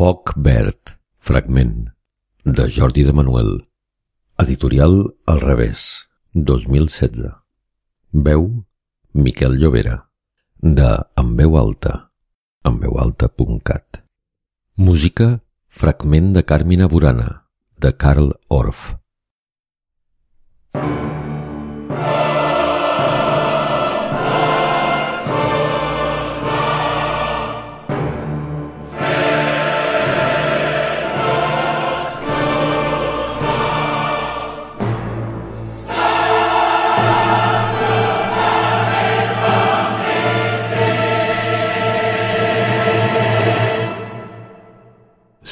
Foc verd, fragment, de Jordi de Manuel. Editorial Al revés, 2016. Veu Miquel Llobera, de En veu alta, enveualta.cat. Música Fragment de Carmina Burana, de Karl Orff.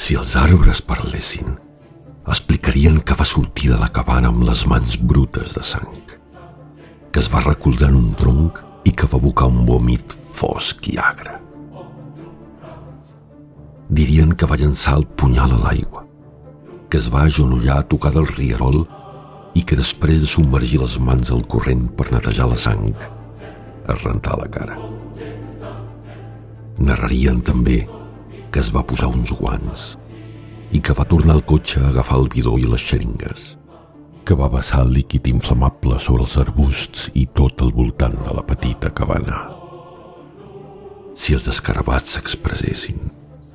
Si els arbres parlessin, explicarien que va sortir de la cabana amb les mans brutes de sang, que es va recolzar en un tronc i que va abocar un vòmit fosc i agre. Dirien que va llançar el punyal a l'aigua, que es va agenollar a tocar del rierol i que després de submergir les mans al corrent per netejar la sang, es rentar la cara. Narrarien també que es va posar uns guants i que va tornar al cotxe a agafar el bidó i les xeringues, que va vessar el líquid inflamable sobre els arbusts i tot al voltant de la petita cabana. Si els escarabats s'expressessin,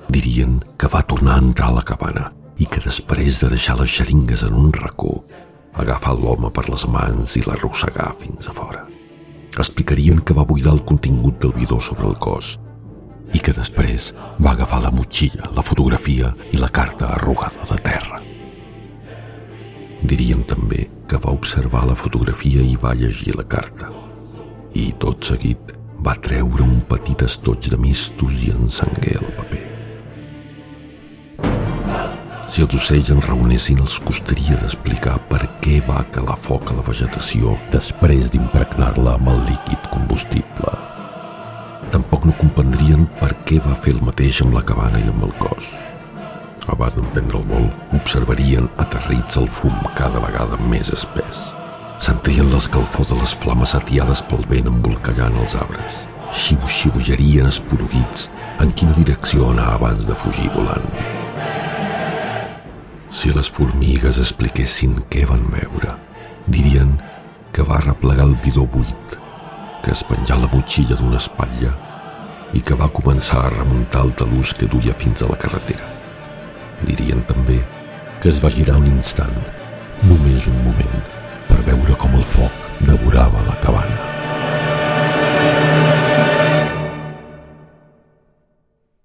dirien que va tornar a entrar a la cabana i que després de deixar les xeringues en un racó, agafar l'home per les mans i l'arrossegar fins a fora. Explicarien que va buidar el contingut del bidó sobre el cos i que després va agafar la motxilla, la fotografia i la carta arrugada de terra. Diríem també que va observar la fotografia i va llegir la carta. I tot seguit va treure un petit estoig de mistos i encengué el paper. Si els ocells en reunessin els costaria d'explicar per què va calar foc a la vegetació després d'impregnar-la amb què va fer el mateix amb la cabana i amb el cos. Abans d'emprendre el vol, observarien aterrits el fum cada vegada més espès. Sentrien l'escalfor de les flames atiades pel vent embolcallant els arbres. Xiu-xiujarien esporuguits en quina direcció anar abans de fugir volant. Si les formigues expliquessin què van veure, dirien que va replegar el bidó buit que es penjà la motxilla d'una espatlla i que va començar a remuntar el talús que duia fins a la carretera. Dirien també que es va girar un instant, només un moment, per veure com el foc devorava la cabana.